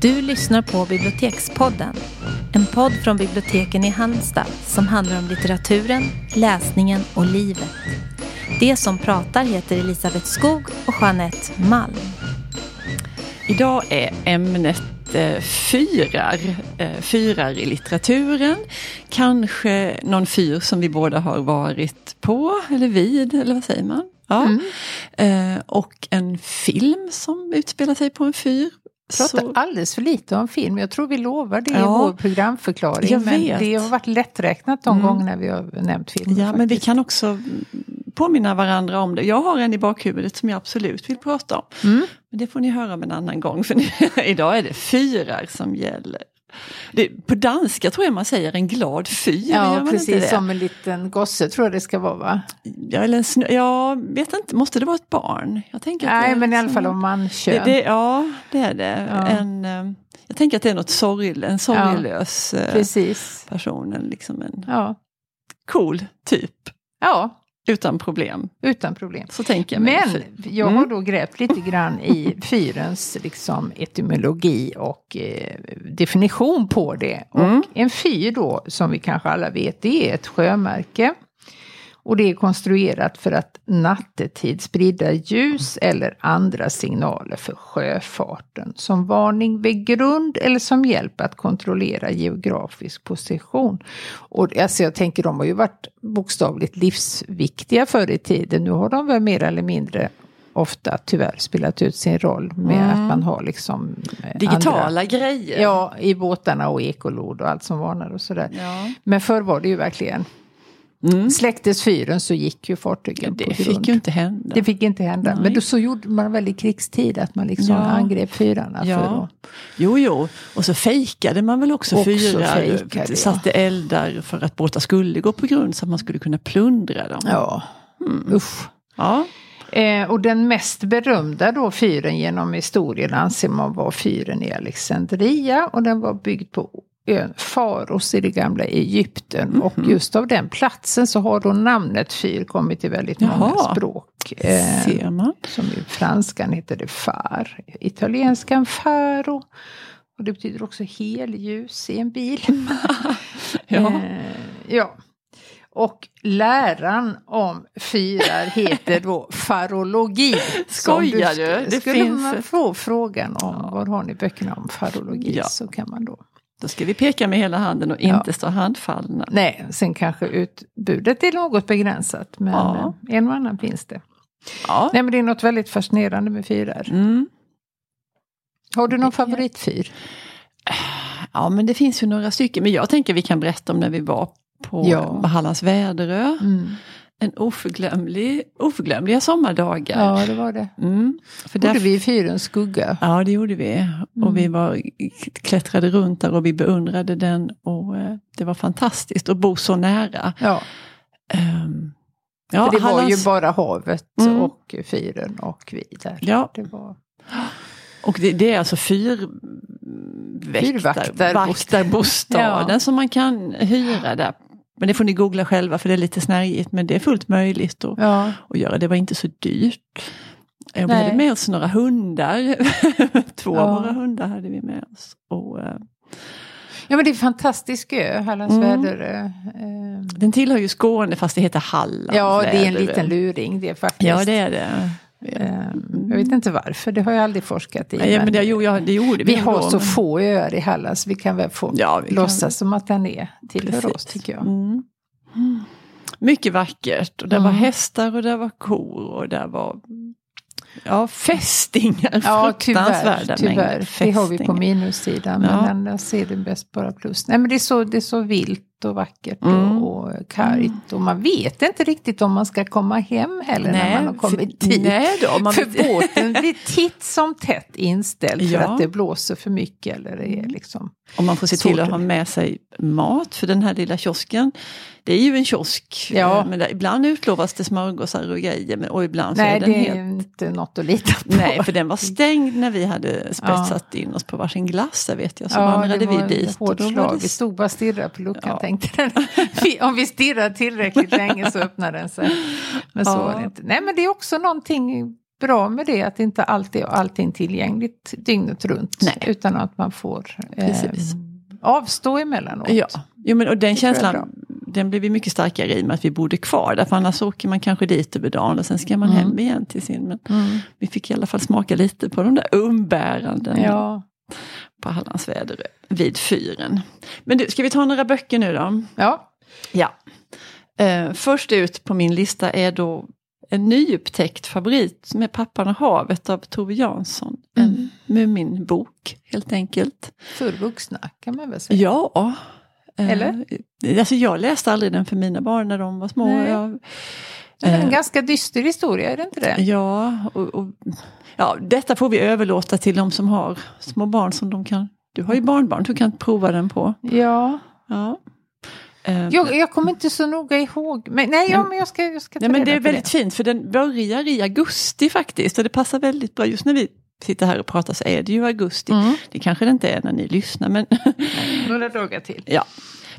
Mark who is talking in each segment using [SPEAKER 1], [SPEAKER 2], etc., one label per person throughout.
[SPEAKER 1] Du lyssnar på Bibliotekspodden. En podd från biblioteken i Halmstad som handlar om litteraturen, läsningen och livet. Det som pratar heter Elisabeth Skog och Jeanette Malm.
[SPEAKER 2] Idag är ämnet eh, fyrar, eh, fyrar i litteraturen. Kanske någon fyr som vi båda har varit på eller vid, eller vad säger man? Ja.
[SPEAKER 3] Mm.
[SPEAKER 2] Eh, och en film som utspelar sig på en fyr.
[SPEAKER 3] Pratar
[SPEAKER 2] Så-
[SPEAKER 3] alldeles för lite om film. Jag tror vi lovar det i
[SPEAKER 2] Ja.
[SPEAKER 3] vår programförklaring. Men det har varit lätträknat de
[SPEAKER 2] Mm.
[SPEAKER 3] gångerna vi har nämnt film.
[SPEAKER 2] Ja, men vi
[SPEAKER 3] faktiskt.
[SPEAKER 2] kan också påminna varandra om det. Jag har en i bakhuvudet som jag absolut vill prata om.
[SPEAKER 3] Mm.
[SPEAKER 2] Men det får ni höra om en annan gång, för idag är det fyrar som gäller. Det, på danska tror jag man säger en glad fyr.
[SPEAKER 3] Ja, precis
[SPEAKER 2] det?
[SPEAKER 3] som en liten gosse tror jag det ska vara va?
[SPEAKER 2] Ja, eller snö, jag vet inte, måste det vara ett barn? Jag tänker att det
[SPEAKER 3] Nej, men i alla fall om
[SPEAKER 2] det,
[SPEAKER 3] mankön.
[SPEAKER 2] det, Ja, det är det.
[SPEAKER 3] Ja.
[SPEAKER 2] En, eh, jag tänker att det är något sorg, en sorglös eh,
[SPEAKER 3] Precis.
[SPEAKER 2] person. Liksom en
[SPEAKER 3] Ja.
[SPEAKER 2] cool typ.
[SPEAKER 3] ja,
[SPEAKER 2] Utan problem.
[SPEAKER 3] utan problem.
[SPEAKER 2] Så tänker jag
[SPEAKER 3] Men
[SPEAKER 2] fyr.
[SPEAKER 3] jag
[SPEAKER 2] Mm.
[SPEAKER 3] har då grävt lite grann i fyrens liksom, etymologi och eh, definition på det.
[SPEAKER 2] Mm.
[SPEAKER 3] Och en fyr då, som vi kanske alla vet, det är ett sjömärke. Och det är konstruerat för att nattetid sprida ljus eller andra signaler för sjöfarten. Som varning vid grund eller som hjälp att kontrollera geografisk position. Och alltså jag tänker de har ju varit bokstavligt livsviktiga förr i tiden. Nu har de väl mer eller mindre ofta tyvärr spelat ut sin roll med att man har liksom eh,
[SPEAKER 2] Digitala
[SPEAKER 3] andra,
[SPEAKER 2] grejer.
[SPEAKER 3] Ja, i båtarna och ekolod och allt som varnar och sådär.
[SPEAKER 2] Ja.
[SPEAKER 3] Men förr var det ju verkligen
[SPEAKER 2] Mm.
[SPEAKER 3] Släcktes fyren så gick ju fartygen på
[SPEAKER 2] Det
[SPEAKER 3] grund.
[SPEAKER 2] fick ju inte hända.
[SPEAKER 3] Det fick inte hända.
[SPEAKER 2] Nej.
[SPEAKER 3] Men då så gjorde man väl i krigstid att man liksom
[SPEAKER 2] Ja.
[SPEAKER 3] angrep fyrarna. För
[SPEAKER 2] Ja.
[SPEAKER 3] att,
[SPEAKER 2] Jo, jo. Och så fejkade man väl också,
[SPEAKER 3] Också
[SPEAKER 2] fyrar.
[SPEAKER 3] fejkade, ja.
[SPEAKER 2] Satte eldar för att båtar skulle gå på grund så att man skulle kunna plundra dem.
[SPEAKER 3] ja,
[SPEAKER 2] Mm.
[SPEAKER 3] usch.
[SPEAKER 2] Ja.
[SPEAKER 3] Eh, och den mest berömda då fyren genom historien anser man var fyren i Alexandria. Och den var byggd på ön Faros i det gamla Egypten. Och
[SPEAKER 2] Mhm.
[SPEAKER 3] just av den platsen så har då namnet fyr kommit i väldigt många
[SPEAKER 2] Jaha.
[SPEAKER 3] språk. Eh,
[SPEAKER 2] Ser man.
[SPEAKER 3] Som i franskan heter det far. Italienskan faro. Och det betyder också helljus i en bil.
[SPEAKER 2] Ja.
[SPEAKER 3] Eh, ja. Och läran om fyrar heter då farologi.
[SPEAKER 2] Skojar
[SPEAKER 3] sk-
[SPEAKER 2] du? Det
[SPEAKER 3] Skulle
[SPEAKER 2] finns
[SPEAKER 3] man få frågan om vad har ni böckerna om farologi
[SPEAKER 2] Ja.
[SPEAKER 3] så kan man då.
[SPEAKER 2] Då ska vi peka med hela handen och
[SPEAKER 3] Ja.
[SPEAKER 2] inte stå handfallna.
[SPEAKER 3] Nej, sen kanske utbudet är något begränsat men
[SPEAKER 2] Ja.
[SPEAKER 3] en och annan finns det.
[SPEAKER 2] Ja.
[SPEAKER 3] Nej men det är något väldigt fascinerande med fyrar.
[SPEAKER 2] Mm.
[SPEAKER 3] Har du någon favoritfyr?
[SPEAKER 2] ja, men det finns ju några stycken. Men jag tänker vi kan berätta om när vi var på
[SPEAKER 3] Ja.
[SPEAKER 2] Hallands Väderö.
[SPEAKER 3] Mm.
[SPEAKER 2] En oförglömlig, oförglömliga sommardagar.
[SPEAKER 3] Ja, det var det.
[SPEAKER 2] Mm. För där
[SPEAKER 3] vi i fyrens skugga?
[SPEAKER 2] Ja, det gjorde vi. Och
[SPEAKER 3] Mm.
[SPEAKER 2] vi var, klättrade runt där och vi beundrade den. Och eh, det var fantastiskt att bo så nära.
[SPEAKER 3] Ja,
[SPEAKER 2] Ehm, ja,
[SPEAKER 3] för det var
[SPEAKER 2] Hallands-
[SPEAKER 3] ju bara havet
[SPEAKER 2] Mm.
[SPEAKER 3] och fyren och vi där.
[SPEAKER 2] Ja,
[SPEAKER 3] Det var...
[SPEAKER 2] och det, det är alltså fyrvaktarbostaden
[SPEAKER 3] Ja.
[SPEAKER 2] som man kan hyra där. Men det får ni googla själva för det är lite snärjigt. Men det är fullt möjligt att,
[SPEAKER 3] Ja,
[SPEAKER 2] att göra. Det var inte så dyrt. Eh, Vi
[SPEAKER 3] Nej.
[SPEAKER 2] hade med oss några hundar. Två av
[SPEAKER 3] Ja.
[SPEAKER 2] våra hundar hade vi med oss. Och, eh,
[SPEAKER 3] ja men det är en fantastisk ö, Hallands
[SPEAKER 2] Mm.
[SPEAKER 3] Väderö. Eh,
[SPEAKER 2] Den tillhör ju Skåne fast det heter Hallands
[SPEAKER 3] Ja, det är en liten luring det faktiskt.
[SPEAKER 2] Ja, det är det.
[SPEAKER 3] Eh, Jag vet inte varför, det har jag aldrig forskat i.
[SPEAKER 2] Nej, men det, jo, ja, det gjorde vi.
[SPEAKER 3] vi har så få öar i Halland så vi kan väl få
[SPEAKER 2] Ja, vi kan-
[SPEAKER 3] låtsas som att den är tillhör
[SPEAKER 2] Precis.
[SPEAKER 3] oss tycker jag.
[SPEAKER 2] Mm. Mycket vackert. Och där var
[SPEAKER 3] Mm.
[SPEAKER 2] hästar och där var kor och där var ja, fästingar.
[SPEAKER 3] Ja, tyvärr. Tyvärr. Det har vi på minussidan.
[SPEAKER 2] Ja.
[SPEAKER 3] Men den ser det bäst bara plus. Nej men det är så, det är så vilt och vackert
[SPEAKER 2] Mm.
[SPEAKER 3] och, och kargt. Och man vet inte riktigt om man ska komma hem heller när man har kommit
[SPEAKER 2] för,
[SPEAKER 3] dit.
[SPEAKER 2] Nej då, man
[SPEAKER 3] för båten blir titt som tätt inställd för
[SPEAKER 2] Ja.
[SPEAKER 3] att det blåser för mycket. Eller är liksom.
[SPEAKER 2] Och man får se till att- ha med sig mat för den här lilla kiosken. Det är ju en kiosk.
[SPEAKER 3] Ja.
[SPEAKER 2] eh, Men där, ibland utlovas det smörgåsar och grejer men- och ibland så
[SPEAKER 3] Nej
[SPEAKER 2] är den
[SPEAKER 3] det är
[SPEAKER 2] helt...
[SPEAKER 3] inte något att lita på.
[SPEAKER 2] Nej, för den var stängd när vi hade spetsat in oss på varsin glass där vet jag. Så vandrade
[SPEAKER 3] det var
[SPEAKER 2] vi dit.
[SPEAKER 3] hårt
[SPEAKER 2] då var
[SPEAKER 3] slag.
[SPEAKER 2] det
[SPEAKER 3] Vi stod bara och stirrade på luckan
[SPEAKER 2] Ja.
[SPEAKER 3] tänkte den. Om vi stirrar tillräckligt länge så öppnar den sig. Men så
[SPEAKER 2] Ja.
[SPEAKER 3] var det inte. Nej men det är också någonting bra med det att inte alltid är allting tillgängligt dygnet runt.
[SPEAKER 2] Nej.
[SPEAKER 3] Utan att man får eh, avstå emellanåt.
[SPEAKER 2] Ja, jo, men, och den
[SPEAKER 3] är
[SPEAKER 2] känslan den blev vi mycket starkare i med att vi bodde kvar där. För annars åker man kanske dit över dagen och sen ska man
[SPEAKER 3] Mm.
[SPEAKER 2] hem igen till sin. Men
[SPEAKER 3] Mm.
[SPEAKER 2] vi fick i alla fall smaka lite på de där umbäranden
[SPEAKER 3] Ja.
[SPEAKER 2] på Hallandsväder vid fyren. Men du, ska vi ta några böcker nu då?
[SPEAKER 3] ja.
[SPEAKER 2] Ja. Eh, först ut på min lista är då en nyupptäckt favorit som är Pappan och havet av Tove Jansson. En
[SPEAKER 3] Mm.
[SPEAKER 2] Muminbok helt enkelt.
[SPEAKER 3] För vuxna kan man väl säga.
[SPEAKER 2] Ja. Eh,
[SPEAKER 3] Eller?
[SPEAKER 2] Alltså jag läste aldrig den för mina barn när de var små.
[SPEAKER 3] Nej.
[SPEAKER 2] Jag,
[SPEAKER 3] Det är en
[SPEAKER 2] eh,
[SPEAKER 3] ganska dyster historia, är det inte det?
[SPEAKER 2] ja, och, och, ja, detta får vi överlåta till de som har små barn som de kan. Du har ju barnbarn, du kan prova den på.
[SPEAKER 3] Ja.
[SPEAKER 2] Ja. Eh,
[SPEAKER 3] Jag, jag kommer inte så noga ihåg. Men, nej, ja, men jag ska, jag ska ta
[SPEAKER 2] Nej, men det är väldigt fint för den börjar i augusti faktiskt. Och det passar väldigt bra. Just när vi sitter här och pratar så är det ju augusti.
[SPEAKER 3] Mm.
[SPEAKER 2] Det kanske det inte är när ni lyssnar men
[SPEAKER 3] Några dagar till.
[SPEAKER 2] ja,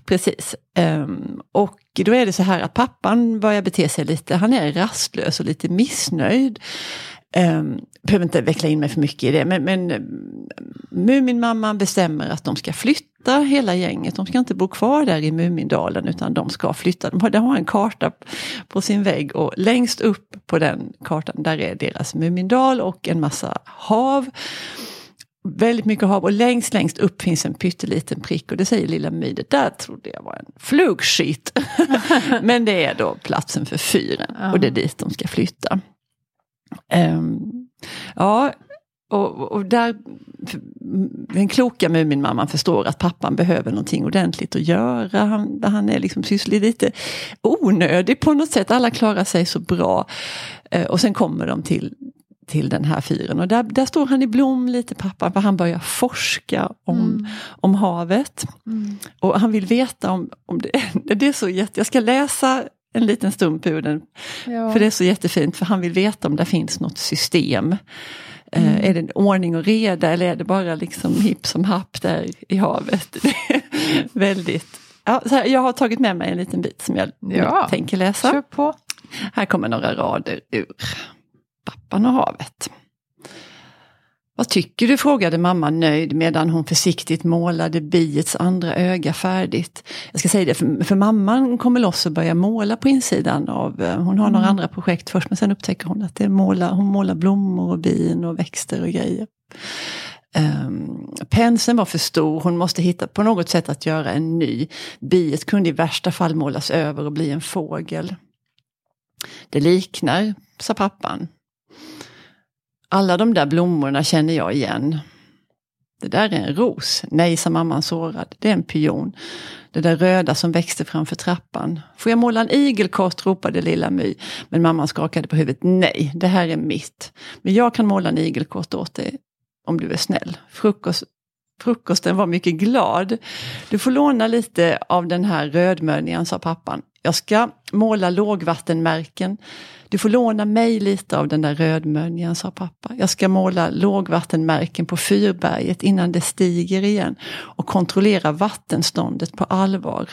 [SPEAKER 2] precis. Ehm, och då är det så här att pappan börjar bete sig lite, han är rastlös och lite missnöjd. Um, behöver inte veckla in mig för mycket i det men, men um, Muminmamman bestämmer att de ska flytta hela gänget. De ska inte bo kvar där i Mumindalen utan de ska flytta. De har, de har en karta på sin vägg och längst upp på den kartan där är deras Mumindal och en massa hav. Väldigt mycket hav och längst längst upp finns en pytteliten prick och det säger lilla My, det där trodde jag var en flugskit. Men det är då platsen för fyren och det är dit de ska flytta. Ehm, ja, och, och där, den kloka Muminmamman förstår att pappan behöver någonting ordentligt att göra. Han, han är liksom sysslig lite onödig på något sätt. Alla klarar sig så bra. Eh, och sen kommer de till, till den här fyren och där, där står han i blom lite pappa för han börjar forska om, om havet. Och han vill veta om, om det, det är så jätte, jag ska läsa en liten stund ur den
[SPEAKER 3] Ja.
[SPEAKER 2] för det är så jättefint för han vill veta om det finns något system. Eh, är det ordning och reda eller är det bara liksom hipp som happ där i havet? Väldigt... Ja, så här, jag har tagit med mig en liten bit som jag
[SPEAKER 3] Ja.
[SPEAKER 2] tänker läsa. Här kommer några rader ur Pappan och havet. Vad tycker du? frågade mamma nöjd medan hon försiktigt målade biets andra öga färdigt. Jag ska säga det, för, för mamman kommer loss och börjar måla på insidan av, eh, hon har några andra projekt först men sen upptäcker hon att det måla, hon målar blommor och bin och växter och grejer. Um, penseln var för stor, hon måste hitta på något sätt att göra en ny. Biet kunde i värsta fall målas över och bli en fågel. Det liknar, sa pappan. Alla de där blommorna känner jag igen. Det där är en ros. Nej, sa mamman sårad. Det är en pion. Det där röda som växte framför trappan. Får jag måla en igelkott? ropade lilla My. Men mamman skakade på huvudet. Nej, det här är mitt. Men jag kan måla en igelkott åt dig om du är snäll. Frukost, frukosten var mycket glad. Du får låna lite av den här rödmönjan, sa pappan. Jag ska måla lågvattenmärken. Du får låna mig lite av den där rödmönjan, sa pappa. Jag ska måla lågvattenmärken på Fyrberget innan det stiger igen och kontrollera vattenståndet på allvar.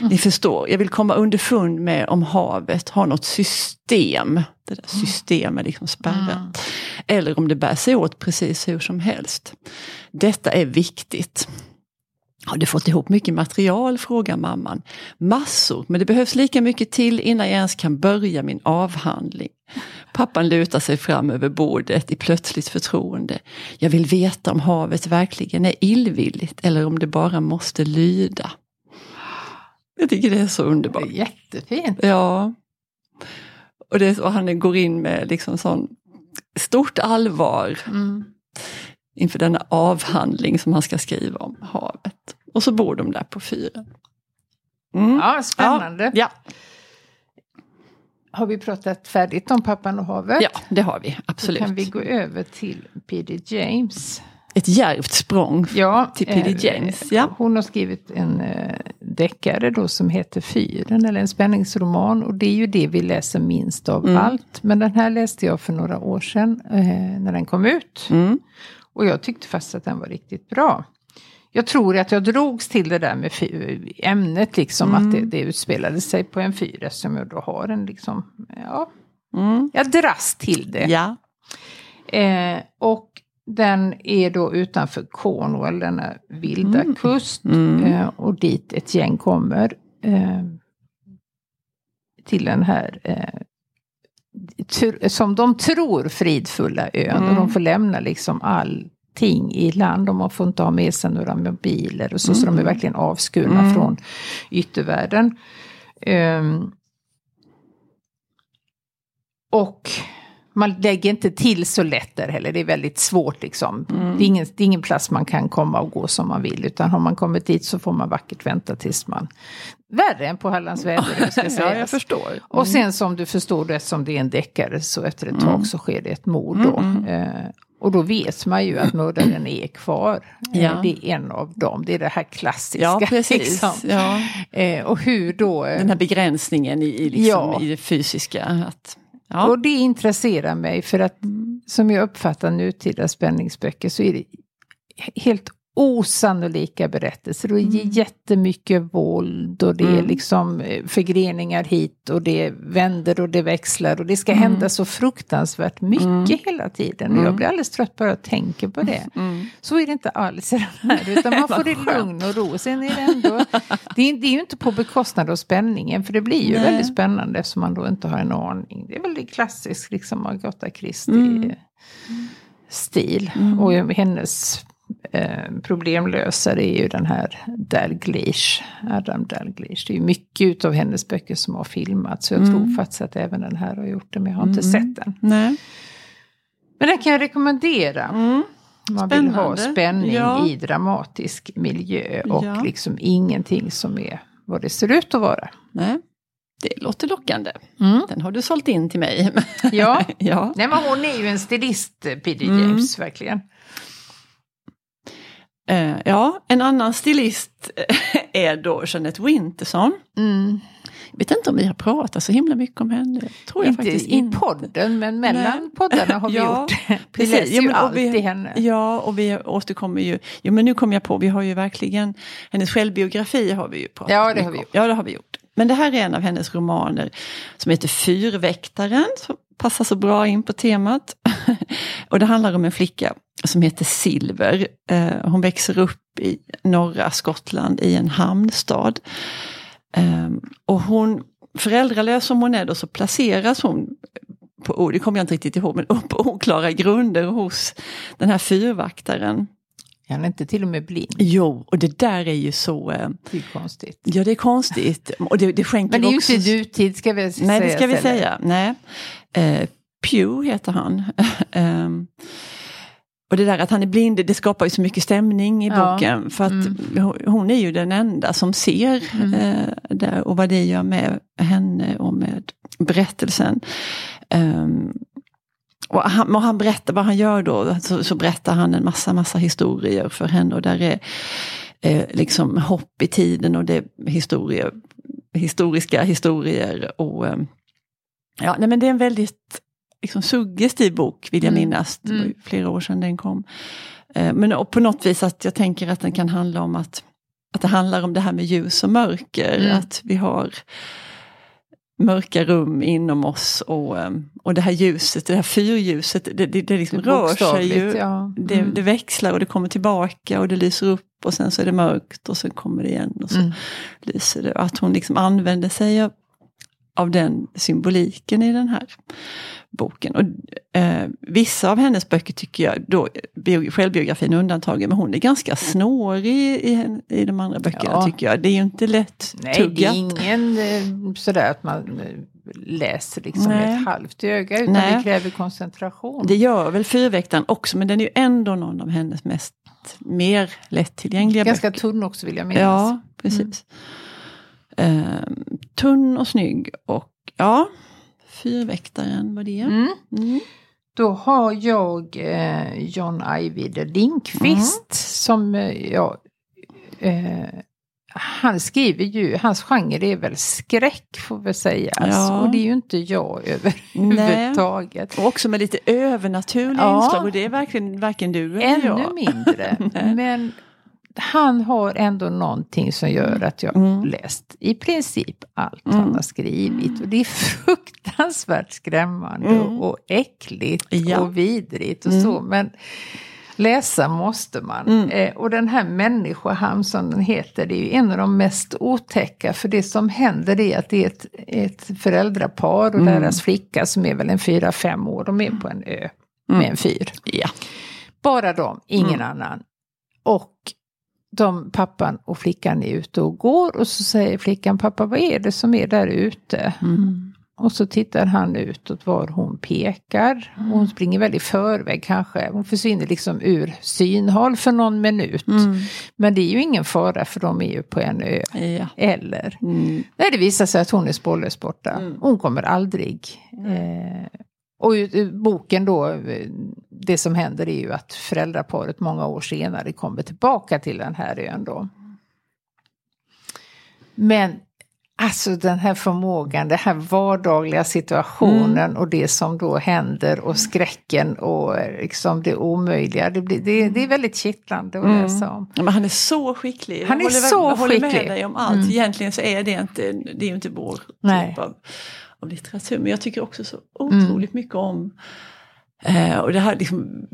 [SPEAKER 2] Ni förstår, jag vill komma underfund med om havet har något system. Det där systemet liksom spärrat. Eller om det bär sig åt precis hur som helst. Detta är viktigt. Har du fått ihop mycket material? frågar mamman. Massor, men det behövs lika mycket till innan jag ens kan börja min avhandling. Pappan lutar sig fram över bordet i plötsligt förtroende. Jag vill veta om havet verkligen är illvilligt eller om det bara måste lyda. Jag tycker det är så
[SPEAKER 3] Det är
[SPEAKER 2] underbart.
[SPEAKER 3] jättefint.
[SPEAKER 2] Ja. Och, det, och han går in med liksom sån stort allvar
[SPEAKER 3] Mm.
[SPEAKER 2] inför denna avhandling som han ska skriva om havet. Och så bor de där på fyren. Mm.
[SPEAKER 3] Ja, spännande.
[SPEAKER 2] Ja,
[SPEAKER 3] Har vi pratat färdigt om Pappan och havet?
[SPEAKER 2] ja, det har vi
[SPEAKER 3] Då
[SPEAKER 2] absolut.
[SPEAKER 3] kan vi gå över till P.D. James.
[SPEAKER 2] Ett djärvt språng.
[SPEAKER 3] Ja,
[SPEAKER 2] Till P.D.
[SPEAKER 3] eh,
[SPEAKER 2] James, ja.
[SPEAKER 3] Hon har skrivit en eh, deckare då som heter Fyren, eller en spänningsroman. Och det är ju det vi läser minst av
[SPEAKER 2] Mm.
[SPEAKER 3] allt. Men den här läste jag för några år sedan eh, när den kom ut.
[SPEAKER 2] Mm.
[SPEAKER 3] Och jag tyckte fast att den var riktigt bra. Jag tror att jag drogs till det där med ämnet, liksom
[SPEAKER 2] Mm.
[SPEAKER 3] att det, det utspelade sig på en fyr eftersom jag då har en liksom, ja,
[SPEAKER 2] Mm.
[SPEAKER 3] jag dras till det.
[SPEAKER 2] Ja.
[SPEAKER 3] Eh, och den är då utanför Cornwall, denna vilda
[SPEAKER 2] Mm.
[SPEAKER 3] kust.
[SPEAKER 2] Mm.
[SPEAKER 3] Eh, och dit ett gäng kommer. Eh, till den här, eh, som de tror, fridfulla ön.
[SPEAKER 2] Mm.
[SPEAKER 3] Och de får lämna liksom allting i land. De får inte ha med sig några mobiler och så. Så de är
[SPEAKER 2] Mm.
[SPEAKER 3] verkligen avskurna
[SPEAKER 2] Mm.
[SPEAKER 3] från yttervärlden. Ehm, och man lägger inte till så lätt där heller. Det är väldigt svårt liksom.
[SPEAKER 2] Mm.
[SPEAKER 3] Det, är ingen, det är ingen plats man kan komma och gå som man vill. Utan har man kommit dit så får man vackert vänta tills man... Värre än på Hallands väder, ska
[SPEAKER 2] Ja,
[SPEAKER 3] sägas.
[SPEAKER 2] jag förstår.
[SPEAKER 3] Och sen som du förstår det, eftersom det är en deckare, så efter ett tag
[SPEAKER 2] Mm.
[SPEAKER 3] så sker det ett mord då.
[SPEAKER 2] Mm,
[SPEAKER 3] Eh, och då vet man ju att mördaren är kvar. Eh,
[SPEAKER 2] Ja.
[SPEAKER 3] Det är en av dem, det är det här klassiska.
[SPEAKER 2] Ja, precis.
[SPEAKER 3] Liksom.
[SPEAKER 2] Ja.
[SPEAKER 3] Eh, och hur då... eh,
[SPEAKER 2] Den här begränsningen i, i, liksom,
[SPEAKER 3] Ja.
[SPEAKER 2] i det fysiska. Att, ja.
[SPEAKER 3] Och det intresserar mig för att som jag uppfattar nutida spänningsböcker så är det helt osannolika berättelser. Och det är jättemycket våld och det är
[SPEAKER 2] Mm.
[SPEAKER 3] liksom eh, förgreningar hit och det vänder och det växlar och det ska
[SPEAKER 2] Mm.
[SPEAKER 3] hända så fruktansvärt mycket
[SPEAKER 2] Mm.
[SPEAKER 3] hela tiden. Och jag
[SPEAKER 2] Mm.
[SPEAKER 3] blir alldeles trött bara jag tänker på det.
[SPEAKER 2] Mm.
[SPEAKER 3] Så är det inte alls i den här, utan man får det lugn och ro. Sen är det ändå, det är, det är ju inte på bekostnad av spänningen, för det blir ju
[SPEAKER 2] Nej.
[SPEAKER 3] väldigt spännande eftersom man då inte har en aning. Det är väldigt klassisk liksom Agatha Christie
[SPEAKER 2] Mm.
[SPEAKER 3] stil.
[SPEAKER 2] Mm.
[SPEAKER 3] Och hennes eh, problemlösare är ju den här Dalglish, Adam Dalglish. Det är ju mycket utav hennes böcker som har filmats. Så jag
[SPEAKER 2] Mm.
[SPEAKER 3] tror faktiskt att även den här har gjort det, men jag har inte
[SPEAKER 2] Mm.
[SPEAKER 3] sett den.
[SPEAKER 2] Nej.
[SPEAKER 3] Men den kan jag rekommendera.
[SPEAKER 2] Mm.
[SPEAKER 3] Man vill ha
[SPEAKER 2] Spännande.
[SPEAKER 3] spänning
[SPEAKER 2] Ja.
[SPEAKER 3] i dramatisk miljö och
[SPEAKER 2] Ja.
[SPEAKER 3] liksom ingenting som är vad det ser ut att vara.
[SPEAKER 2] Nej. Det låter lockande.
[SPEAKER 3] Mm.
[SPEAKER 2] Den har du sålt in till mig.
[SPEAKER 3] Ja.
[SPEAKER 2] ja.
[SPEAKER 3] Nej men hon är ju en stilist, P.D.
[SPEAKER 2] Mm.
[SPEAKER 3] James, verkligen.
[SPEAKER 2] Eh, ja, en annan stilist är då Jeanette Winterson.
[SPEAKER 3] Mm.
[SPEAKER 2] Jag vet inte om vi har pratat så himla mycket om henne. Tror jag
[SPEAKER 3] Inte
[SPEAKER 2] faktiskt
[SPEAKER 3] i
[SPEAKER 2] inte.
[SPEAKER 3] podden, men mellan
[SPEAKER 2] Nej.
[SPEAKER 3] poddarna har vi
[SPEAKER 2] Ja,
[SPEAKER 3] gjort det. Vi
[SPEAKER 2] precis.
[SPEAKER 3] läser
[SPEAKER 2] Ja,
[SPEAKER 3] ju
[SPEAKER 2] men och
[SPEAKER 3] alltid
[SPEAKER 2] vi-
[SPEAKER 3] henne.
[SPEAKER 2] Ja, och vi återkommer ju. Jo, men nu kom jag på, vi har ju verkligen, hennes självbiografi har vi ju pratat
[SPEAKER 3] Ja, det har vi
[SPEAKER 2] om.
[SPEAKER 3] gjort.
[SPEAKER 2] Ja, det har vi gjort. Men det här är en av hennes romaner som heter Fyrväktaren, som passar så bra in på temat. och det handlar om en flicka som heter Silver. Eh, hon växer upp i norra Skottland i en hamnstad. Ehm, och hon, föräldralös som hon är då, så placeras hon på, oh, det kommer jag inte riktigt ihåg, men på oklara grunder hos den här fyrvaktaren.
[SPEAKER 3] Han är inte till och med blind.
[SPEAKER 2] Jo, och det där är ju så, eh,
[SPEAKER 3] Det är konstigt.
[SPEAKER 2] ja det är konstigt. Och det, det skänker
[SPEAKER 3] Men det är ju
[SPEAKER 2] också...
[SPEAKER 3] inte nutid ska vi säga.
[SPEAKER 2] Nej, det ska vi
[SPEAKER 3] istället.
[SPEAKER 2] säga. Nej. Eh, Pew heter han. Ehm, och det där att han är blind, det skapar ju så mycket stämning i
[SPEAKER 3] Ja.
[SPEAKER 2] boken. För att
[SPEAKER 3] Mm.
[SPEAKER 2] hon- är ju den enda som ser
[SPEAKER 3] Mm.
[SPEAKER 2] eh, det och vad det gör med henne och med berättelsen. Ehm, och han, och han berättar vad han gör då, så, så berättar han en massa, massa historier för henne. Och där är eh, liksom hopp i tiden och det är historier, historiska historier. Och, eh, ja, nej, men det är en väldigt liksom, suggestiv bok vill jag
[SPEAKER 3] Mm.
[SPEAKER 2] minnas. Det var ju
[SPEAKER 3] Mm.
[SPEAKER 2] flera år sedan den kom. Eh, men och på något vis att jag tänker att den kan handla om att, att det handlar om det här med ljus och mörker.
[SPEAKER 3] Mm.
[SPEAKER 2] Att vi har mörka rum inom oss och, eh, och det här ljuset, det här fyrljuset, det, det, det liksom
[SPEAKER 3] Det
[SPEAKER 2] rör sig ju.
[SPEAKER 3] Ja.
[SPEAKER 2] Det,
[SPEAKER 3] Mm.
[SPEAKER 2] det växlar och det kommer tillbaka och det lyser upp och sen så är det mörkt och sen kommer det igen och så
[SPEAKER 3] Mm.
[SPEAKER 2] lyser det. Att hon liksom använder sig av, av den symboliken i den här boken. Och, eh, vissa av hennes böcker tycker jag, då, bio, självbiografin undantagen, men hon är ganska snårig i, i de andra böckerna
[SPEAKER 3] Ja.
[SPEAKER 2] tycker jag. Det är ju inte lätt
[SPEAKER 3] Nej, det är
[SPEAKER 2] tuggat.
[SPEAKER 3] ingen eh, sådär att man eh, läser liksom
[SPEAKER 2] Nej.
[SPEAKER 3] ett halvt öga, utan
[SPEAKER 2] Nej.
[SPEAKER 3] det kräver koncentration.
[SPEAKER 2] Det gör väl Fyrväktaren också, men den är ju ändå någon av hennes mest mer lättillgängliga
[SPEAKER 3] Ganska
[SPEAKER 2] böcker.
[SPEAKER 3] tunn också vill jag minnas.
[SPEAKER 2] Ja, precis. Ehm, tunn och snygg och ja, Fyrväktaren var det.
[SPEAKER 3] Mm.
[SPEAKER 2] Mm.
[SPEAKER 3] Då har jag eh, John Ajvide Lindqvist
[SPEAKER 2] Mm.
[SPEAKER 3] som eh, eh, han skriver ju, hans genre är väl skräck får vi säga.
[SPEAKER 2] Ja.
[SPEAKER 3] Och det är ju inte jag överhuvudtaget.
[SPEAKER 2] Och också med lite övernaturliga
[SPEAKER 3] Ja.
[SPEAKER 2] inslag och det är verkligen varken du eller
[SPEAKER 3] Ännu
[SPEAKER 2] jag.
[SPEAKER 3] mindre.
[SPEAKER 2] Nej.
[SPEAKER 3] Men han har ändå någonting som gör att jag
[SPEAKER 2] Mm.
[SPEAKER 3] läst i princip allt
[SPEAKER 2] Mm.
[SPEAKER 3] han har skrivit. Och det är fruktansvärt skrämmande
[SPEAKER 2] Mm.
[SPEAKER 3] och äckligt
[SPEAKER 2] Ja.
[SPEAKER 3] och vidrigt och
[SPEAKER 2] Mm.
[SPEAKER 3] så. Men läsa måste man.
[SPEAKER 2] Mm.
[SPEAKER 3] Eh, och den här människohamn som den heter, det är ju en av de mest otäcka. För det som händer är att det är ett, ett föräldrapar och
[SPEAKER 2] Mm.
[SPEAKER 3] deras flicka som är väl en fyra fem år. De är på en ö
[SPEAKER 2] Mm.
[SPEAKER 3] med en fyr.
[SPEAKER 2] Ja.
[SPEAKER 3] Bara de, ingen
[SPEAKER 2] Mm.
[SPEAKER 3] annan. Och de, pappan och flickan är ute och går och så säger flickan, pappa vad är det som är där ute?
[SPEAKER 2] Mm.
[SPEAKER 3] Och så tittar han utåt var hon pekar. Och hon springer väl i förväg kanske. Hon försvinner liksom ur synhåll för någon minut.
[SPEAKER 2] Mm.
[SPEAKER 3] Men det är ju ingen fara för de är ju på en ö.
[SPEAKER 2] Ja.
[SPEAKER 3] Eller?
[SPEAKER 2] Mm.
[SPEAKER 3] Nej, det visar sig att hon är spårlöst borta.
[SPEAKER 2] Mm.
[SPEAKER 3] Hon kommer aldrig. Eh, och boken då, eh, det som händer är ju att föräldraparet många år senare kommer tillbaka till den här ön då. Men alltså den här förmågan, den här vardagliga situationen och det som då händer och skräcken och eh, liksom det omöjliga. Det, blir, det, det är väldigt kittlande att
[SPEAKER 2] Mm.
[SPEAKER 3] läsa om.
[SPEAKER 2] Ja, Men han är så skicklig.
[SPEAKER 3] Han är
[SPEAKER 2] håller,
[SPEAKER 3] så
[SPEAKER 2] jag håller med dig om allt.
[SPEAKER 3] Mm.
[SPEAKER 2] Egentligen så är det inte, det är inte vår
[SPEAKER 3] Nej.
[SPEAKER 2] typ av, av litteratur. Men jag tycker också så
[SPEAKER 3] Mm.
[SPEAKER 2] otroligt mycket om eh, och det här liksom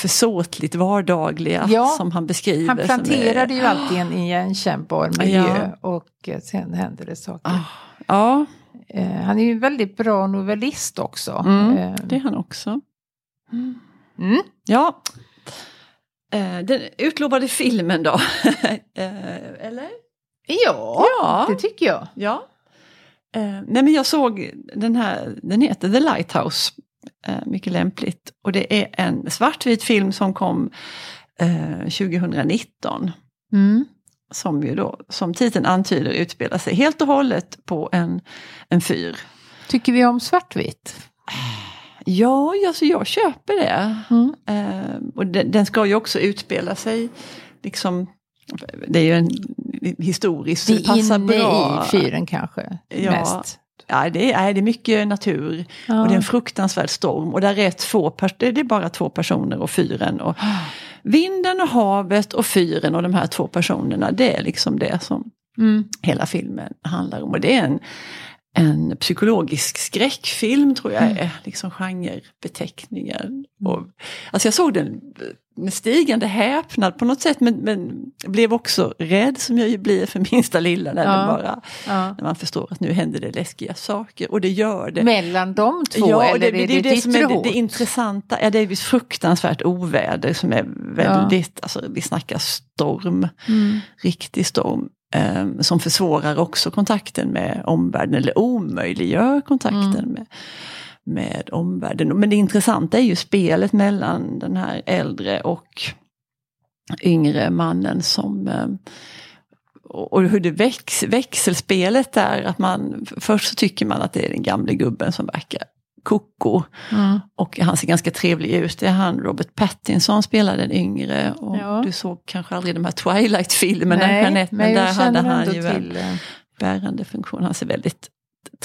[SPEAKER 2] försåtligt vardagliga
[SPEAKER 3] Ja.
[SPEAKER 2] som han beskriver.
[SPEAKER 3] Han planterade
[SPEAKER 2] är,
[SPEAKER 3] ju alltid en igenkännbar miljö
[SPEAKER 2] Ja.
[SPEAKER 3] och sen händer det saker.
[SPEAKER 2] Ah, Ja,
[SPEAKER 3] Eh, han är ju en väldigt bra novellist också.
[SPEAKER 2] mm,
[SPEAKER 3] Eh,
[SPEAKER 2] det är han också.
[SPEAKER 3] mm.
[SPEAKER 2] Ja. Eh, den utlovade filmen då? eh, eller?
[SPEAKER 3] Ja,
[SPEAKER 2] Ja.
[SPEAKER 3] det tycker jag.
[SPEAKER 2] Ja. Eh, nej men jag såg den här, den heter The Lighthouse. Eh, mycket lämpligt. Och det är en svartvit film som kom eh, 2019.
[SPEAKER 3] Mm.
[SPEAKER 2] Som ju då, som titeln antyder, utspelar sig helt och hållet på en, en fyr.
[SPEAKER 3] Tycker vi om svartvitt?
[SPEAKER 2] Ja, alltså jag köper det.
[SPEAKER 3] Mm.
[SPEAKER 2] Eh, och den, den ska ju också utspela sig, liksom, det är ju en historiskt,
[SPEAKER 3] Vi
[SPEAKER 2] det passar bra.
[SPEAKER 3] i fyren kanske
[SPEAKER 2] Ja.
[SPEAKER 3] mest.
[SPEAKER 2] Ja, det, är, det är mycket natur
[SPEAKER 3] Ja.
[SPEAKER 2] och det är en fruktansvärd storm. Och där är två, det är bara två personer och fyren. Och vinden och havet och fyren och de här två personerna, det är liksom det som
[SPEAKER 3] Mm.
[SPEAKER 2] hela filmen handlar om. Och det är en, en psykologisk skräckfilm tror jag är liksom genrebeteckningen. Och, alltså jag såg den med stigande häpnad på något sätt men, men blev också rädd som jag ju blir för minsta lilla när,
[SPEAKER 3] Ja.
[SPEAKER 2] det bara,
[SPEAKER 3] Ja.
[SPEAKER 2] när man förstår att nu händer det läskiga saker. Och det gör det.
[SPEAKER 3] Mellan de två
[SPEAKER 2] Ja,
[SPEAKER 3] eller
[SPEAKER 2] det,
[SPEAKER 3] är
[SPEAKER 2] det, är
[SPEAKER 3] det,
[SPEAKER 2] det
[SPEAKER 3] ditt
[SPEAKER 2] som är det, det intressanta. Ja, det är ett fruktansvärt oväder som är väldigt, alltså vi snackar storm,
[SPEAKER 3] Mm.
[SPEAKER 2] riktig storm. Eh, som försvårar också kontakten med omvärlden eller omöjliggör kontakten
[SPEAKER 3] Mm.
[SPEAKER 2] med, med omvärlden. Men det intressanta är ju spelet mellan den här äldre och yngre mannen som eh, och och hur det väx, växelspelet är, att man först så tycker man att det är den gamle gubben som verkar koko.
[SPEAKER 3] Mm.
[SPEAKER 2] Och han ser ganska trevlig ut. Det är han, Robert Pattinson spelar den yngre. Och
[SPEAKER 3] Ja.
[SPEAKER 2] Du såg kanske aldrig de här Twilight-filmerna, Jeanette, men,
[SPEAKER 3] men
[SPEAKER 2] där hade han ju en
[SPEAKER 3] till... eh,
[SPEAKER 2] bärande funktion. Han ser väldigt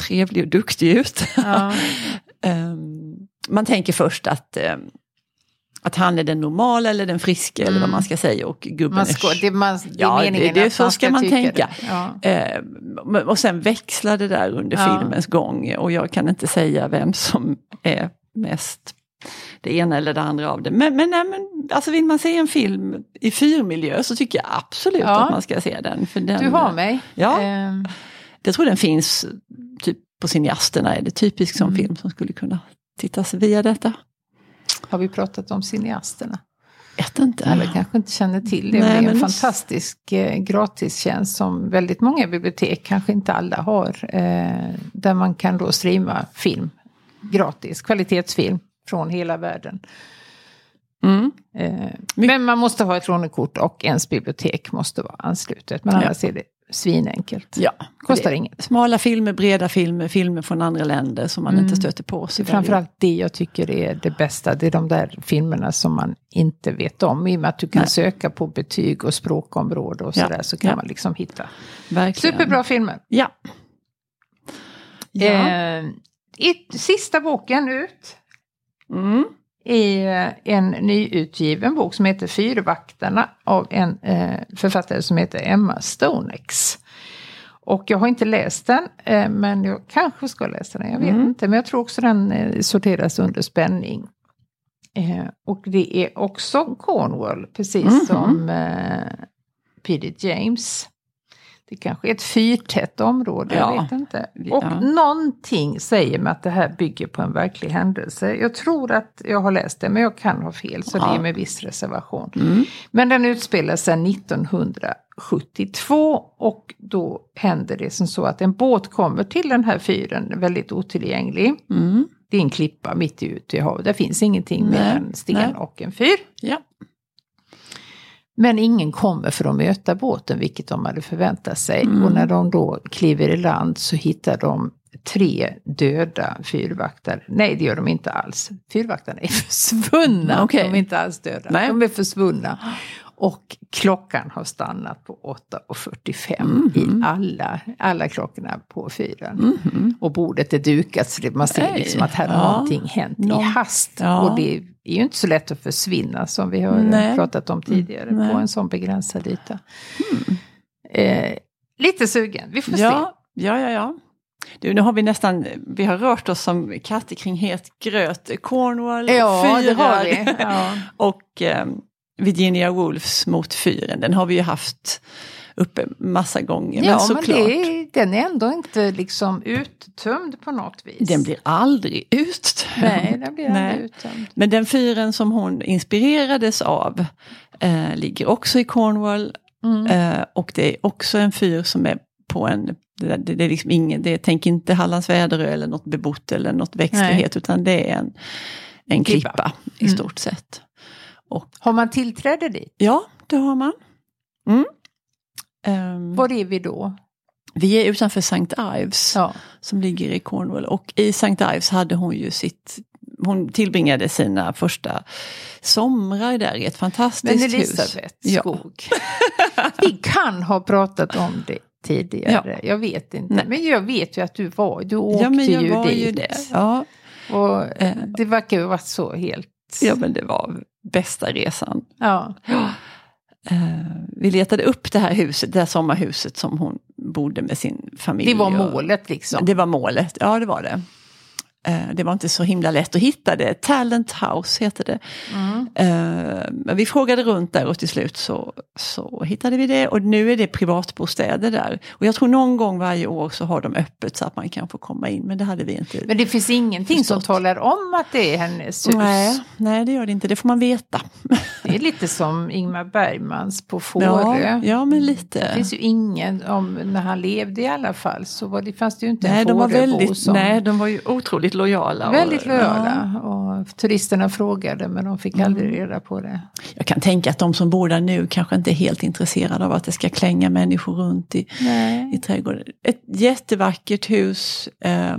[SPEAKER 2] trevlig och duktig ut.
[SPEAKER 3] Ja.
[SPEAKER 2] Ehm, man tänker först att, ehm, att han är den normala eller den friska eller vad man ska säga och gubben
[SPEAKER 3] Man ska,
[SPEAKER 2] är
[SPEAKER 3] det, man, det är
[SPEAKER 2] Ja, det-
[SPEAKER 3] meningen
[SPEAKER 2] det-
[SPEAKER 3] att
[SPEAKER 2] så
[SPEAKER 3] man
[SPEAKER 2] ska man tänka.
[SPEAKER 3] Det. Ja.
[SPEAKER 2] Eh, och sen växlar det där under
[SPEAKER 3] Ja.
[SPEAKER 2] filmens gång och jag kan inte säga vem som är mest det ena eller det andra av det. Men, men, nej, men alltså vill man se en film i fyrmiljö så tycker jag absolut
[SPEAKER 3] Ja.
[SPEAKER 2] att man ska se den. För den
[SPEAKER 3] Du har mig.
[SPEAKER 2] Ja.
[SPEAKER 3] Ehm,
[SPEAKER 2] Jag tror den finns typ på cineasterna, är det typisk som
[SPEAKER 3] Mm.
[SPEAKER 2] film som skulle kunna tittas via detta.
[SPEAKER 3] Har vi pratat om cineasterna?
[SPEAKER 2] Vet inte.
[SPEAKER 3] Eller kanske inte känner till det.
[SPEAKER 2] Nej,
[SPEAKER 3] det är en fantastisk eh, gratistjänst som väldigt många bibliotek, kanske inte alla har. Eh, där man kan då streama film gratis, kvalitetsfilm från hela världen.
[SPEAKER 2] Mm.
[SPEAKER 3] Eh, men man måste ha ett lånekort och ens bibliotek måste vara anslutet. Men
[SPEAKER 2] Ja.
[SPEAKER 3] annars är det svinenkelt.
[SPEAKER 2] Ja,
[SPEAKER 3] Kostar
[SPEAKER 2] det-
[SPEAKER 3] inget.
[SPEAKER 2] Smala filmer, breda filmer, filmer från andra länder som man
[SPEAKER 3] Mm.
[SPEAKER 2] inte stöter på.
[SPEAKER 3] Så framförallt det jag tycker är det bästa, det är de där filmerna som man inte vet om. I och med att du kan
[SPEAKER 2] Nej.
[SPEAKER 3] söka på betyg och språkområde och
[SPEAKER 2] Ja.
[SPEAKER 3] sådär så kan
[SPEAKER 2] Ja.
[SPEAKER 3] man liksom hitta
[SPEAKER 2] Verkligen.
[SPEAKER 3] superbra filmer.
[SPEAKER 2] Ja. ja.
[SPEAKER 3] Eh, sista boken ut
[SPEAKER 2] Mm.
[SPEAKER 3] I eh, en nyutgiven bok som heter Fyrvaktarna av en eh, författare som heter Emma Stonex. Och jag har inte läst den, eh, men jag kanske ska läsa den, jag vet
[SPEAKER 2] Mm.
[SPEAKER 3] inte. Men jag tror också den sorteras under spänning. Och det är också Cornwall, precis
[SPEAKER 2] Mhm.
[SPEAKER 3] som P.D. James. Det kanske är ett fyrtätt område, jag
[SPEAKER 2] Ja.
[SPEAKER 3] vet inte.
[SPEAKER 2] Ja.
[SPEAKER 3] Och någonting säger mig att det här bygger på en verklig händelse. Jag tror att jag har läst det, men jag kan ha fel, så
[SPEAKER 2] Ja.
[SPEAKER 3] det är med viss reservation.
[SPEAKER 2] Mm.
[SPEAKER 3] Men den utspelar sig 1972 och då händer det som så att en båt kommer till den här fyren, väldigt otillgänglig.
[SPEAKER 2] Mm.
[SPEAKER 3] Det är en klippa mitt ute i havet, där finns ingenting mer än sten
[SPEAKER 2] nej.
[SPEAKER 3] och en fyr.
[SPEAKER 2] Ja.
[SPEAKER 3] Men ingen kommer för att möta båten, vilket de hade förväntat sig.
[SPEAKER 2] Mm.
[SPEAKER 3] Och när de då kliver i land så hittar de tre döda fyrvaktare. Nej, det gör de inte alls. Fyrvaktarna är försvunna.
[SPEAKER 2] Okej.
[SPEAKER 3] De är inte alls döda.
[SPEAKER 2] Nej.
[SPEAKER 3] De är försvunna. Och klockan har stannat på 8.45
[SPEAKER 2] Mhm.
[SPEAKER 3] i alla, alla klockorna på fyren.
[SPEAKER 2] Mhm.
[SPEAKER 3] Och bordet är dukat så det, man ser liksom att här har
[SPEAKER 2] ja.
[SPEAKER 3] någonting hänt i
[SPEAKER 2] Någon-
[SPEAKER 3] hast.
[SPEAKER 2] ja.
[SPEAKER 3] Och det är ju inte så lätt att försvinna som vi har
[SPEAKER 2] Nej.
[SPEAKER 3] pratat om tidigare
[SPEAKER 2] Nej.
[SPEAKER 3] på en sån begränsad yta. Eh, lite sugen, vi får se.
[SPEAKER 2] Ja, ja, ja, ja. Du, nu har vi nästan, vi har rört oss som katter kring het gröt. Cornwall
[SPEAKER 3] Ja, det
[SPEAKER 2] fyrar.
[SPEAKER 3] Ja.
[SPEAKER 2] och eh, Virginia Woolfs mot fyren, den har vi ju haft uppe massa gånger. men
[SPEAKER 3] Ja, men
[SPEAKER 2] såklart,
[SPEAKER 3] det, är- den är ändå inte liksom uttömd på något vis.
[SPEAKER 2] den blir aldrig uttömd.
[SPEAKER 3] Nej, den blir
[SPEAKER 2] Nej.
[SPEAKER 3] aldrig uttömd.
[SPEAKER 2] Men den fyren som hon inspirerades av eh, ligger också i Cornwall.
[SPEAKER 3] Mm.
[SPEAKER 2] Eh, och det är också en fyr som är på en, det, det, det är liksom ingen, det tänk inte Hallands Väderö eller något bebott eller något växtlighet utan det är en, en
[SPEAKER 3] Klippa.
[SPEAKER 2] klippa, i
[SPEAKER 3] Mm.
[SPEAKER 2] stort sett. Och
[SPEAKER 3] Har man tillträde dit?
[SPEAKER 2] ja, det har man. Mm. Ehm,
[SPEAKER 3] Var är vi då?
[SPEAKER 2] vi är utanför St. Ives
[SPEAKER 3] Ja.
[SPEAKER 2] som ligger i Cornwall och i St. Ives hade hon ju sitt hon tillbringade sina första somrar där i ett fantastiskt
[SPEAKER 3] Men
[SPEAKER 2] hus.
[SPEAKER 3] Elisabeth
[SPEAKER 2] Ja.
[SPEAKER 3] Skog. vi kan ha pratat om det tidigare. Jag vet inte.
[SPEAKER 2] Nej.
[SPEAKER 3] Men jag vet ju att du var, du åkte
[SPEAKER 2] Ja, men jag
[SPEAKER 3] ju
[SPEAKER 2] var
[SPEAKER 3] dit.
[SPEAKER 2] ju det. Ja,
[SPEAKER 3] Och
[SPEAKER 2] Eh.
[SPEAKER 3] det verkar ju ha varit så helt...
[SPEAKER 2] ja, men det var bästa resan.
[SPEAKER 3] Ja.
[SPEAKER 2] Eh, vi letade upp det här huset, det här sommarhuset som hon bodde med sin familj.
[SPEAKER 3] Det var målet liksom.
[SPEAKER 2] Det var målet, ja det var det. Eh, Det var inte så himla lätt att hitta det. Talent House heter det.
[SPEAKER 3] Mm.
[SPEAKER 2] Eh, Men vi frågade runt där och till slut så, så hittade vi det. Och nu är det privatbostäder där. Och jag tror någon gång varje år så har de öppet så att man kan få komma in. Men det hade vi inte.
[SPEAKER 3] Men det finns ingenting som
[SPEAKER 2] Förstått.
[SPEAKER 3] talar om att det är hennes hus.
[SPEAKER 2] Nej, nej, det gör det inte. Det får man veta.
[SPEAKER 3] Det är lite som Ingmar Bergmans på Fårö.
[SPEAKER 2] Ja, ja men
[SPEAKER 3] Det
[SPEAKER 2] lite.
[SPEAKER 3] finns ju ingen, om, när han levde i alla fall, så var det, fanns det ju inte
[SPEAKER 2] Nej,
[SPEAKER 3] en Fåröbo som...
[SPEAKER 2] nej, de var ju otroligt lojala. och-
[SPEAKER 3] Väldigt
[SPEAKER 2] Ja.
[SPEAKER 3] lojala. Och turisterna frågade men de fick aldrig
[SPEAKER 2] Mm.
[SPEAKER 3] reda på det.
[SPEAKER 2] Jag kan tänka att de som bor där nu kanske inte är helt intresserade av att det ska klänga människor runt i,
[SPEAKER 3] Nej.
[SPEAKER 2] i trädgården. Ett jättevackert hus eh,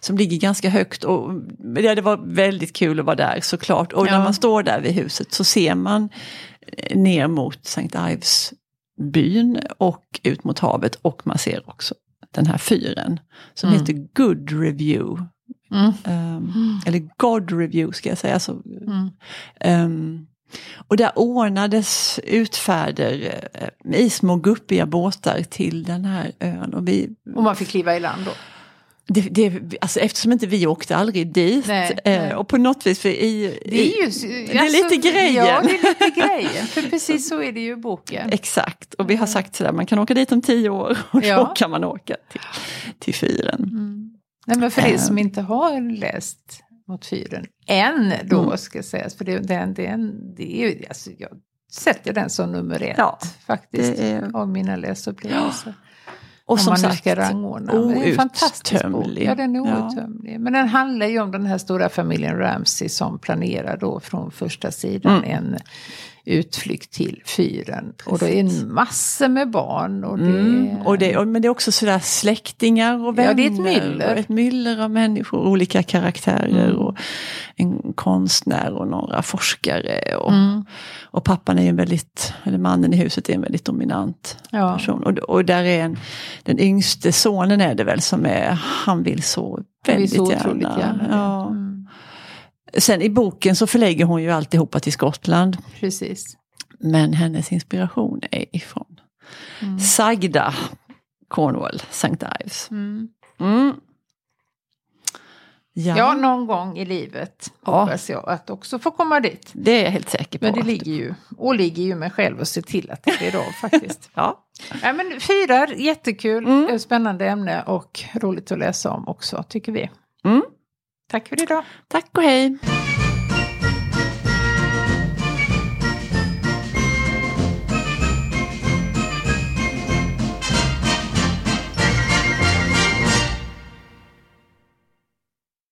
[SPEAKER 2] som ligger ganska högt. Och, ja, det var väldigt kul att vara där såklart. Och
[SPEAKER 3] Ja.
[SPEAKER 2] när man står där vid huset så ser man eh, ner mot St. Ives byn och ut mot havet. Och man ser också den här fyren som
[SPEAKER 3] Mm.
[SPEAKER 2] heter Good Review.
[SPEAKER 3] Mm.
[SPEAKER 2] Ehm, Eller God Review ska jag säga. Så,
[SPEAKER 3] Mm.
[SPEAKER 2] Ehm, och där ordnades utfärder eh, i små guppiga båtar till den här ön. Och vi,
[SPEAKER 3] Och man fick kliva i land då.
[SPEAKER 2] det, det, alltså eftersom inte vi åkte aldrig dit.
[SPEAKER 3] Nej,
[SPEAKER 2] eh,
[SPEAKER 3] nej.
[SPEAKER 2] Och på något vis, för i,
[SPEAKER 3] Det är ju
[SPEAKER 2] i, det är lite grejen.
[SPEAKER 3] Ja, det är lite grejen. För precis så är det ju i boken.
[SPEAKER 2] Exakt, och vi har sagt sådär, man kan åka dit om tio år och då
[SPEAKER 3] Ja.
[SPEAKER 2] kan man åka till, till fyren.
[SPEAKER 3] Mm. Nej, men för
[SPEAKER 2] Eh.
[SPEAKER 3] som inte har läst Mot fyren än då
[SPEAKER 2] Mm.
[SPEAKER 3] ska sägas. För det, den, den, det är ju, alltså, jag sätter den som nummer ett
[SPEAKER 2] Ja,
[SPEAKER 3] faktiskt.
[SPEAKER 2] är-
[SPEAKER 3] Av mina läsupplevelser.
[SPEAKER 2] Och
[SPEAKER 3] Om
[SPEAKER 2] som sagt,
[SPEAKER 3] ska rangordna. Det är en fantastisk bok. Ja, den är
[SPEAKER 2] Ja.
[SPEAKER 3] outtömlig. Men den handlar ju om den här stora familjen Ramsey som planerar då från första sidan
[SPEAKER 2] Mm.
[SPEAKER 3] en utflykt till fyren. Och då är det massor med barn. Och det,
[SPEAKER 2] Mm, och det, och, men det är också sådär släktingar och vänner.
[SPEAKER 3] Ja, det är ett myller.
[SPEAKER 2] Ett myller av människor, olika karaktärer.
[SPEAKER 3] Mm.
[SPEAKER 2] Och en konstnär och några forskare. Och,
[SPEAKER 3] Mm.
[SPEAKER 2] och pappan är en väldigt, eller mannen i huset är en väldigt dominant
[SPEAKER 3] Ja.
[SPEAKER 2] person. Och, och där är en, den yngste sonen är det väl som är, han vill så väldigt
[SPEAKER 3] så
[SPEAKER 2] gärna.
[SPEAKER 3] gärna.
[SPEAKER 2] Ja. Sen i boken så förlägger hon ju alltihopa till Skottland.
[SPEAKER 3] Precis.
[SPEAKER 2] Men hennes inspiration är ifrån
[SPEAKER 3] Mm.
[SPEAKER 2] sagda Cornwall, St. Ives.
[SPEAKER 3] Mm.
[SPEAKER 2] Mm. Ja,
[SPEAKER 3] Ja, någon gång i livet
[SPEAKER 2] Ja.
[SPEAKER 3] hoppas jag att också få komma dit.
[SPEAKER 2] det är jag helt säker på.
[SPEAKER 3] Men det ligger ju, åligger ju mig själv att se till att det blir av faktiskt.
[SPEAKER 2] Ja.
[SPEAKER 3] ja, men fyrar, jättekul,
[SPEAKER 2] Mm.
[SPEAKER 3] spännande ämne och roligt att läsa om också tycker vi.
[SPEAKER 2] Mm.
[SPEAKER 3] Tack för idag.
[SPEAKER 2] Tack och hej!